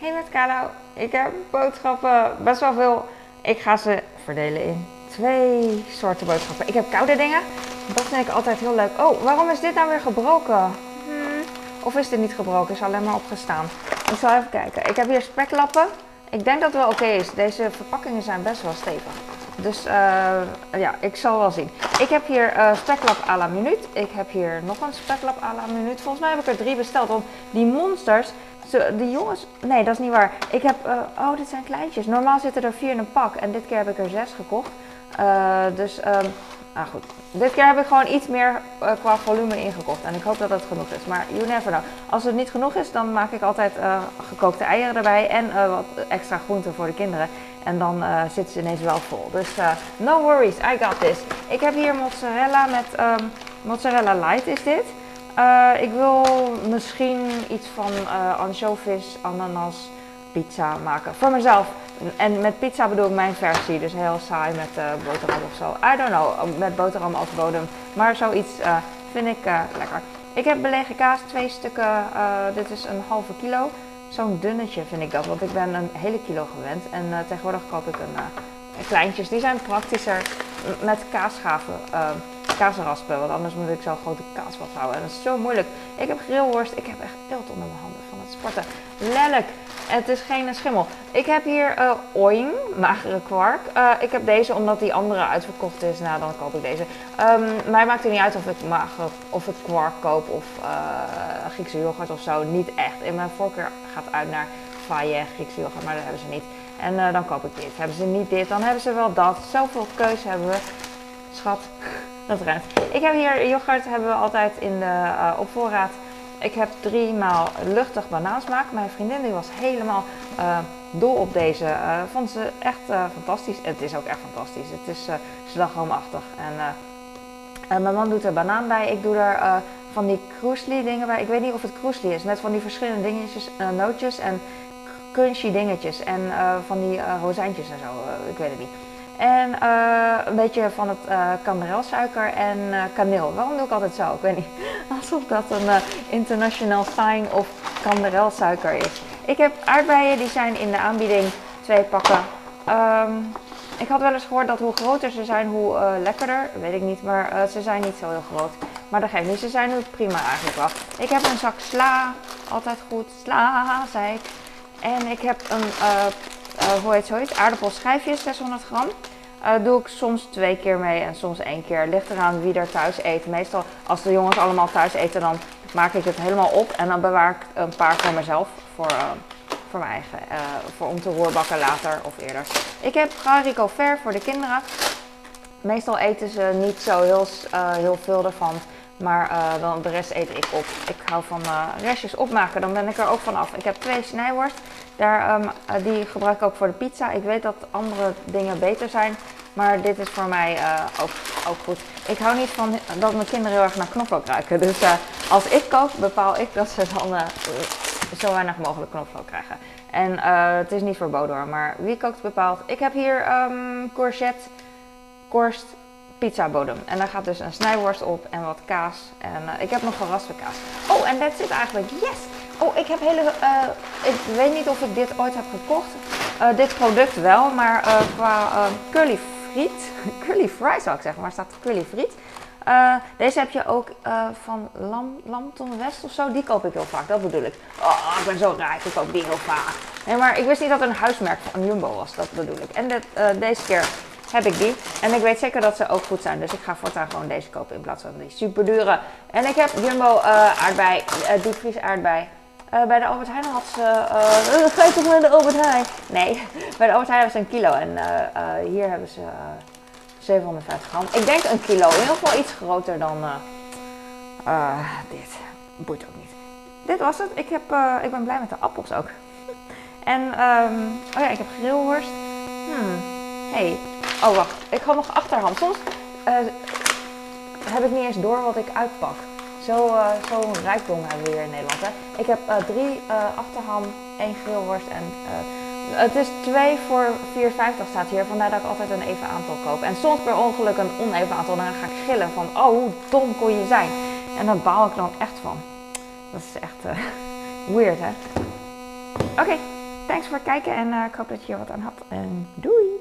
Hey met Kalo, ik heb boodschappen, best wel veel. Ik ga ze verdelen in twee soorten boodschappen. Ik heb koude dingen, dat vind ik altijd heel leuk. Oh, waarom is dit nou weer gebroken? Hmm. Of is dit niet gebroken? Is alleen maar opgestaan. Ik zal even kijken. Ik heb hier speklappen. Ik denk dat het wel oké is. Deze verpakkingen zijn best wel stevig. Dus uh, ja, ik zal wel zien. Ik heb hier uh, speklap à la minuut. Ik heb hier nog een speklap à la minuut. Volgens mij heb ik er drie besteld. Want die monsters, die jongens... Nee, dat is niet waar. Ik heb... Uh, oh, dit zijn kleintjes. Normaal zitten er vier in een pak. En dit keer heb ik er zes gekocht. dus... Um, nou goed, dit keer heb ik gewoon iets meer uh, qua volume ingekocht. En ik hoop dat het genoeg is. Maar you never know. Als het niet genoeg is, dan maak ik altijd gekookte eieren erbij. En wat extra groenten voor de kinderen. En dan zitten ze ineens wel vol. Dus no worries, I got this. Ik heb hier mozzarella met um, mozzarella light is dit. Ik wil misschien iets van anchovies, ananas, pizza maken. Voor mezelf. En met pizza bedoel ik mijn versie, dus heel saai met uh, boterham of zo. I don't know, met boterham als bodem. Maar zoiets uh, vind ik uh, lekker. Ik heb belegen kaas, twee stukken. dit is een halve kilo. Zo'n dunnetje vind ik dat, want ik ben een hele kilo gewend. En tegenwoordig koop ik een, kleintjes. Die zijn praktischer met kaasschaven kaasraspen, want anders moet ik zo'n grote kaasvat houden. En dat is zo moeilijk. Ik heb grillworst, ik heb echt eelt onder mijn handen van het sporten. Lelijk. Het is geen schimmel. Ik heb hier uh, magere kwark. Uh, ik heb deze omdat die andere uitverkocht is. Nou, dan koop ik deze. Um, mij maakt het niet uit of ik, mager, of ik kwark koop of uh, Griekse yoghurt of zo. Niet echt. In mijn voorkeur gaat uit naar faille Griekse yoghurt, maar dat hebben ze niet. En dan koop ik dit. Hebben ze niet dit, dan hebben ze wel dat. Zoveel keuze hebben we. Schat, Ik heb hier yoghurt, hebben we altijd in de, op voorraad. Ik heb drie maal luchtig banaansmaak. Mijn vriendin die was helemaal uh, dol op deze. Uh, vond ze echt fantastisch. Het is ook echt fantastisch. Het is slagroomachtig. En mijn man doet er banaan bij. Ik doe er van die kroesli dingen bij. Ik weet niet of het kroesli is. Met van die verschillende dingetjes, nootjes en crunchy dingetjes. En van die rozijntjes en zo. ik weet het niet. En uh, een beetje van het uh, en uh, kaneel. Waarom doe ik altijd zo? Ik weet niet. Alsof dat een international sign of kanderelsuiker is. Ik heb aardbeien, die zijn in de aanbieding. Twee pakken. Um, ik had wel eens gehoord dat hoe groter ze zijn, hoe lekkerder. Weet ik niet, maar ze zijn niet zo heel groot. Maar dat geeft niet. Ze zijn prima eigenlijk wel. Ik heb een zak sla. Altijd goed. Sla, zei ik. En ik heb een, hoe heet zoiets? Aardappelschijfjes, 600 gram. Uh, doe ik soms twee keer mee en soms één keer. Ligt eraan wie er thuis eet. Meestal als de jongens allemaal thuis eten, dan maak ik het helemaal op. En dan bewaar ik een paar voor mezelf. Voor, uh, voor mijn eigen. Uh, voor om te roerbakken later of eerder. Ik heb Garico voor de kinderen. Meestal eten ze niet zo heel, heel veel ervan. Maar dan de rest eet ik op. Ik hou van restjes opmaken. Dan ben ik er ook van af. Ik heb twee snijworst. Daar, um, die gebruik ik ook voor de pizza. Ik weet dat andere dingen beter zijn. Maar dit is voor mij uh, ook, ook goed. Ik hou niet van dat mijn kinderen heel erg naar knoflook ruiken. Dus uh, als ik kook, bepaal ik dat ze dan uh, zo weinig mogelijk knoflook krijgen. En het is niet verboden hoor, maar wie kookt bepaalt. Ik heb hier um, courgette, korst, pizzabodem. En daar gaat dus een snijworst op en wat kaas. En ik heb nog geraspte kaas. Oh, en dat zit eigenlijk. Yes! Oh, ik heb hele. Uh, ik weet niet of ik dit ooit heb gekocht. Uh, dit product wel, maar uh, qua curly friet. curly fries zou ik zeggen, maar staat curly friet. deze heb je ook van Lam, Lampton West of zo. Die koop ik heel vaak, dat bedoel ik. Oh, ik ben zo rijk, ik koop die heel vaak. Nee, maar ik wist niet dat het een huismerk van Jumbo was, dat bedoel ik. En deze keer heb ik die. En ik weet zeker dat ze ook goed zijn. Dus ik ga voortaan gewoon deze kopen in plaats van die super dure. En ik heb Jumbo aardbei, diepvries aardbei. Uh, bij de Albert Heijn had ze. Uh, ga toch naar de Albert Heijn? Nee, bij de Albert Heijn hebben ze een kilo en uh, hier hebben ze 750 gram. Ik denk een kilo, in ieder geval iets groter dan dit. Boeit ook niet. Dit was het. Ik, heb, ik ben blij met de appels ook. en, um, oh ja, ik heb grillworst. Hmm, hey. Oh, wacht. Ik ga nog achterhand. Soms heb ik niet eens door wat ik uitpak. Zo'n uh, zo rijkdom hebben we hier in Nederland. Hè? Ik heb uh, drie uh, achterham, één grillworst en het is 2 voor 4,50 staat hier. Vandaar dat ik altijd een even aantal koop. En soms per ongeluk een oneven aantal. Dan ga ik gillen van, oh hoe dom kon je zijn. En daar baal ik dan echt van. Dat is echt weird hè. Oké, thanks voor het kijken en ik hoop dat je hier wat aan had. En doei!